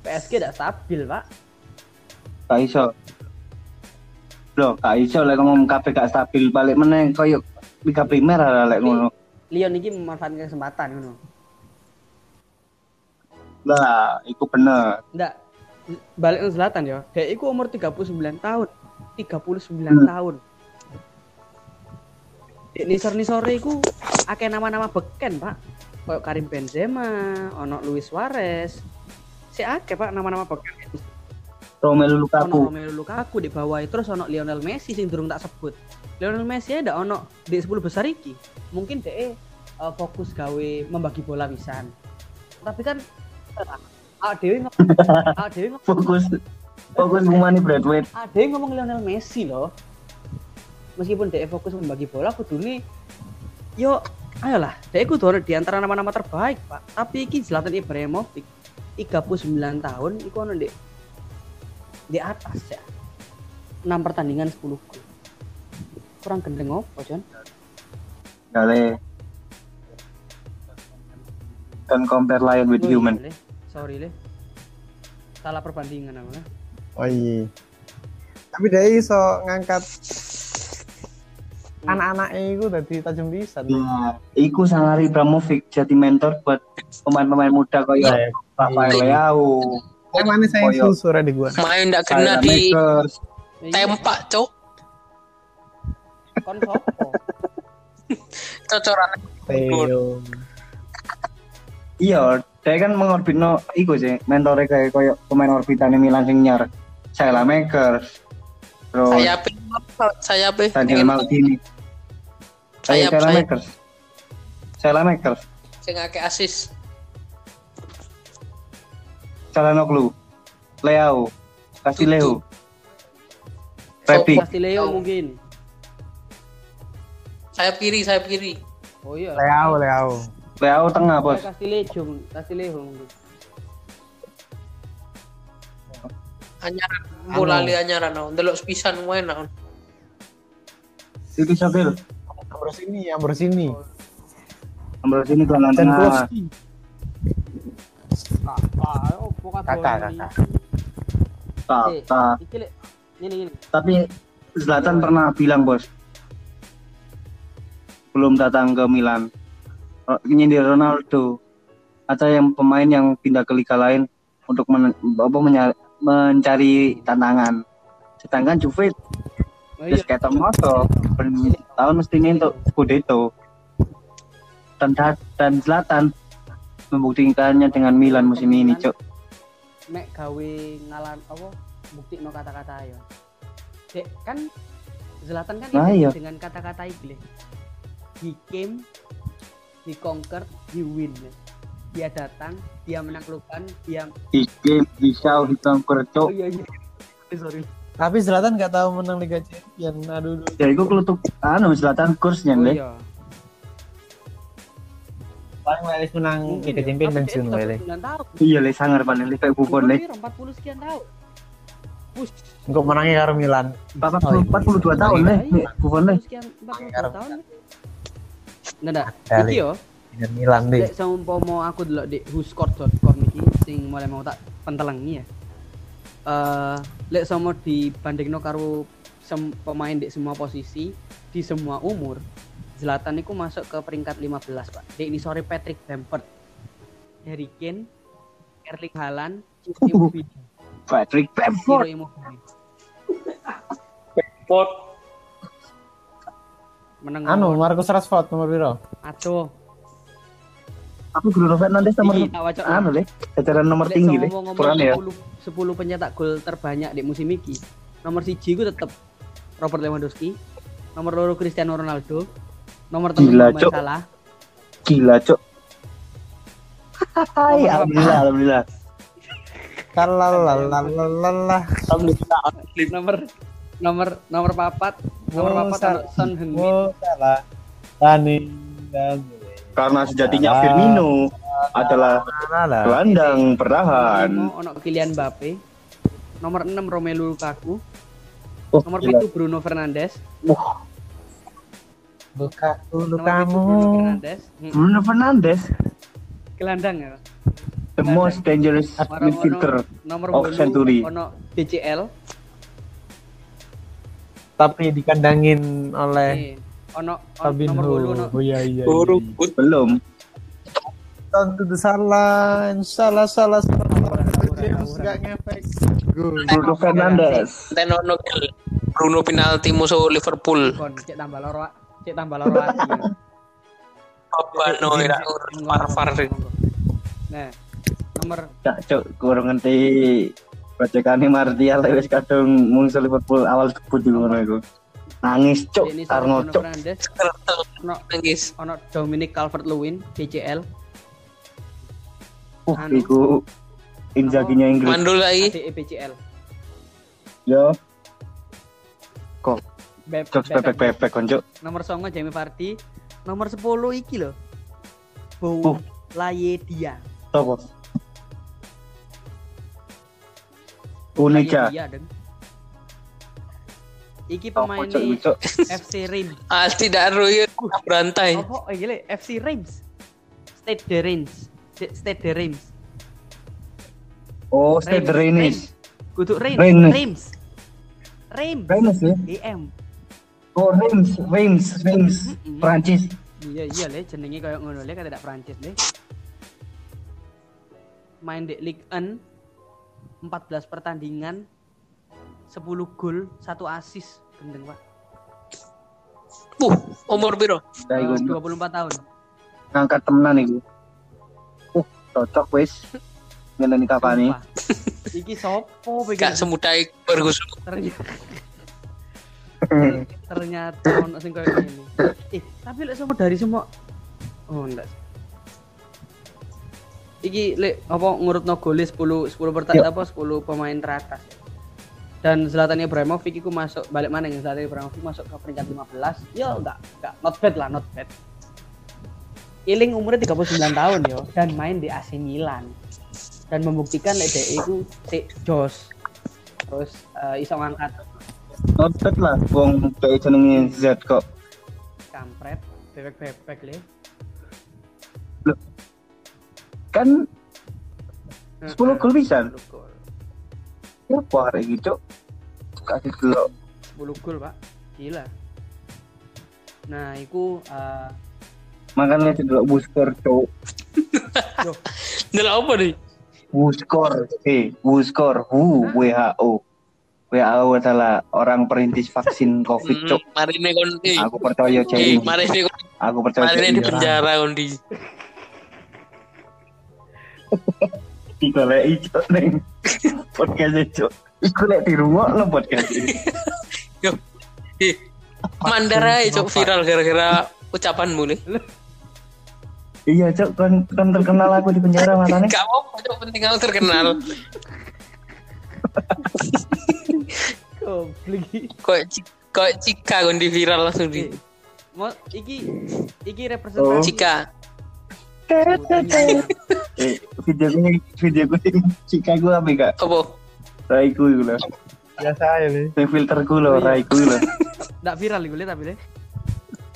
PSG tidak stabil pak Gak iso. Loh, gak iso lek ngomong kabeh gak stabil balik meneh koyo Liga Primer lah lek ngono. Lyon ini memanfaatkan kesempatan ngono Lah, iku bener. enggak balik ke selatan ya. Dia itu umur 39 tahun. 39 Hmm. tahun. Di nisor nisore iku akeh nama-nama beken pak. Kayak Karim Benzema ono Luis Suarez. Si akeh pak nama-nama beken. Romelu ono Lukaku. Romelu Lukaku di bawah terus ono Lionel Messi sing durung tak sebut. Lionel Messi ada ono di 10 besar iki. Mungkin DE uh, fokus gawe membagi bola pisan tapi kan (laughs) Dewi ngomong Fokus fokus ngumani Bradway. ah Dewi ngomong Lionel Messi loh meskipun DE fokus membagi bola kudune yo ayolah DE kudu ono di antara nama-nama terbaik pak tapi iki Zlatan Ibrahimovic 39 tahun iku ono di di atas ya 6 pertandingan 10 gol kurang gendeng apa John Gale. Don't compare lion with Oh, human. iya, Le. Sorry le salah perbandingan aku lah Oh iya. Tapi dia iso ngangkat anak-anaknya itu dari tajam bisa. Ya, iku Sangari Ibrahimovic jadi mentor buat pemain-pemain muda koyo Nah, Rafael Leao, Yang mana saya iya. susur di gua. Main ndak kena di Makers. Iya, tempak, Cuk. kon sopo Cocoran. Iya, dia kan mengorbitno iku sih, mentore kayak koyo pemain orbitan Milan sing nyar. Salah Makers. Terus Saya saya Daniel Maldini. Saya Sayap, Salah sayap. Makers. Salah Makers. Sing akeh asis. Calhanoglu. Leao. Castileo. Rebic. Castileo mungkin Sayap kiri, sayap kiri. oh iya Leao, Leao. Leao tengah, Bos. Castileo Castileo mungkin Anyaran bola li anyaran no. Delok sepisan wae no. Itu Sabil. Ambrose ini, Ambrose ini. Ambil sini gelandang Dan tengah. Kakak Kakak, kakak. Ini ini Tapi Zlatan pernah bilang bos, belum datang ke Milan, nyindir Ronaldo, atau yang pemain yang pindah ke liga lain untuk men- apa, mencari tantangan. Sedangkan Juve oh wis iya ketok moto, ben tahun mesti untuk Scudetto. Dan dan Zlatan membuktikannya dengan Milan musim ini, Cok. mek gawe ngalan apa bukti no kata-kata ya Dek, kan Zlatan kan Nah, iya. dengan kata-kata Le. he came he conquered he win dia datang dia menaklukkan dia Iki bisa hitam oh kercok. iya iya sorry Tapi Zlatan nggak tahu menang Liga Champions. Aduh, aduh. Ya iku kelutuk anu selatan kursnya oh, le. iya Paling Wales menang Mungkin Liga ya. Champions Tapi pensiun dia Wales. 39 tahun Iya le sangar panen le kayak bukan le. Umur piro? 40 sekian tahun Wush, Untuk menangnya karo Milan. 40 42 tahun le. Nih, Bukan le. 40 sekian 40 tahun Nggak ada. Kali. Iki yo, Dengan Milan deh. lek saumpama aku delok di whoscored.com iki sing mulai mau tak pentelengi ya. Eh, lek sama dibandingno karo sem- pemain di semua posisi di semua umur, Zlatan itu masuk ke peringkat 15, Pak. Di ini sore Patrick Bamford, Harry Kane, Erling Haaland. (laughs) Patrick Bamford. Menang Anu, Marcus Rashford nomor piro? Aduh, Tapi Bruno Fernandes nomor anu le. Secara nomor Lek tinggi le. ngomong-ngomong Kurang ya. 10, 10 pencetak gol terbanyak di musim ini nomor siji ku tetep Robert Lewandowski nomor loro Cristiano Ronaldo nomor telu Gila, Mohamed. Salah Gila cok. Hai, alhamdulillah, alhamdulillah. Kalalalalala. Alhamdulillah. nomor nomor nomor papat nomor Oh, ono Son Heung-min Oh, salah. Tani dan Karena sejatinya. Firmino adalah gelandang lima ono Kylian Mbappe. Nomor 6 Romelu Lukaku. Oh, nomor gila. 7 Bruno Fernandes. Buka dulu nomor kamu. 7 Bruno Fernandes. Hmm, Bruno Fernandes, gelandang ya? The most dangerous midfielder. nomor Of 8 century. ono DCL Tapi dikandangin oleh eh, ono, ono Fabinho. nomor 8 ono Oh iya iya. Buruk. iya. Put. Belum. Tentu salah, salah, salah, salah. James nggak ngefek. Bruno Fernandes. Tenono. Bruno penalti musuh Liverpool. kon cek tambah loro cek tambah loro ati (laughs) ya. Babano ira Farfar. nah nomor Cak cok kurang ngerti bacakane Martial wis kadung muncul Liverpool awal debut di ngono iku. Nangis cok, ini Arno Kertel ono nangis. ono Dominic Calvert-Lewin DCL Uh, Anu. iku Inzaginya Inggris. Mandul lagi. BCL Yo, Beb, cok pepek pepek kon cok. nomor 9 Jamie Vardy nomor 10 iki lho Uh. Bou Layedia Sopo? Uneja. Layedia deng iki pemain cok iku, cok. FC Reims (laughs) Ah tidak Roy berantai. apa oh gile FC Reims Stade de Reims De- Stade de Reims Oh, Stade Rennes. Kudu Reims Rennes. Reims Reims Rennes ya? EM Oh, Reims, Reims, Reims. Mm-mm. Prancis. iya iya le jenenge kayak ngono le kata Prancis le main di Ligue 1 14 pertandingan 10 gol 1 assist gendeng pak Puh, umur piro? Iku 24 tahun ngangkat temenan iku. Uh, cocok wis. Ngene Cavani. Sumpah. iki sopo Gak pikir semudah Ferguson. ternyata (laughs) ternyata ono sing koyo ngene eh tapi lek semua dari semua oh enggak iki lek apa ngurutno gole 10 10 pertandingan apa 10 pemain teratas. Dan Zlatan Ibrahimovic iku masuk balik mana yang Zlatan Ibrahimovic masuk ke peringkat 15 ya enggak enggak not bad lah not bad. Iling umurnya 39 tahun yo dan main di AC Milan. Dan membuktikan lek dhek iku si Jos. Terus eh, iso ngangkat. Notet lah, wong kayak jenenge Z kok. kampret bebek-bebek le Kan 10 gol bisa. 10 gol Ya, arek iki, cok. Kasih delok. 10 gol pak gila nah iku eh, Makanya delok buskor, cok. Ndelok apa nih? Wuskor, eh, Wuskor, WHO, WHO. WHO adalah orang perintis vaksin COVID, Hmm, cok. mari nih kon. Aku percaya cek Eh, mari nih Aku percaya mari di penjara kon di. Digoleki cok neng. podcast itu. Iku lek di rumah lo podcast ini. (laughs) Yo. Ih, Mandara ya cok viral gara-gara ucapanmu nih. Iya cok kan kan terkenal aku di penjara matanya. Gak apa cok penting kamu terkenal. Kok kok Cika kon di viral langsung di Mau iki iki representasi Cika. Eh, video gue video gue cika gue apa gak? Apa? Raiku itu loh. Biasa aja (laughs) nih. Yang filterku loh, raiku loh. ndak viral iku Le, tapi le.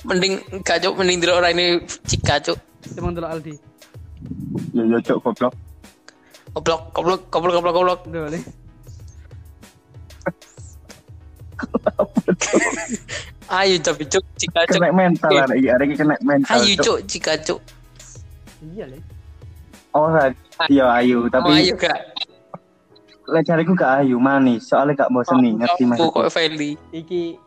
Mending gak cok mending dulu orang ini Cika cok. Emang dulu Aldi. Ya ya cok goblok. Goblok goblok goblok goblok goblok. Le. (laughs) Ayo tapi cok Cika cok. Kena mental ada ada kena mental. Ayo Cika cok. Iya le. Oh, ra- iya ayu, Oh, tapi ayo gak. lek cariku gak ayu manis, soalnya gak bosen nih, ngerti maksudku. kok Feli. Iki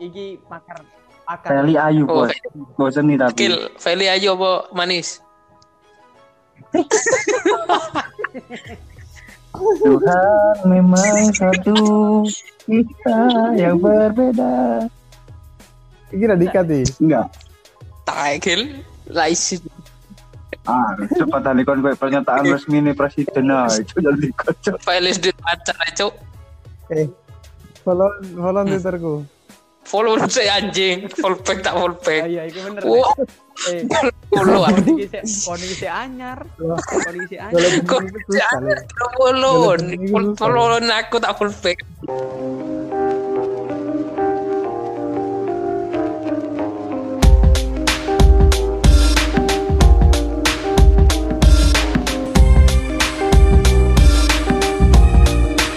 iki pakar pakar. Feli ayu Oh, bos, bosen nih tapi. Kil, Feli ayo apa manis? (laughs) Tuhan memang satu, kita yang berbeda. Iki udah dikat nih. Enggak. Tak Kil. Laisi. Ah, cepat tadi kon kowe pernyataan resmi nih presiden ah, itu jadi kocok. Feli di pacar cok. Eh, follow follow Twitterku. Follow (laughs) saya anjing. Follow back tak follow Ah, back. iya iku bener. Wah, Eh, (laughs) follow ah. kon iki se kon iki anyar. Kon iki se anyar. Follow. Follow aku tak follow back.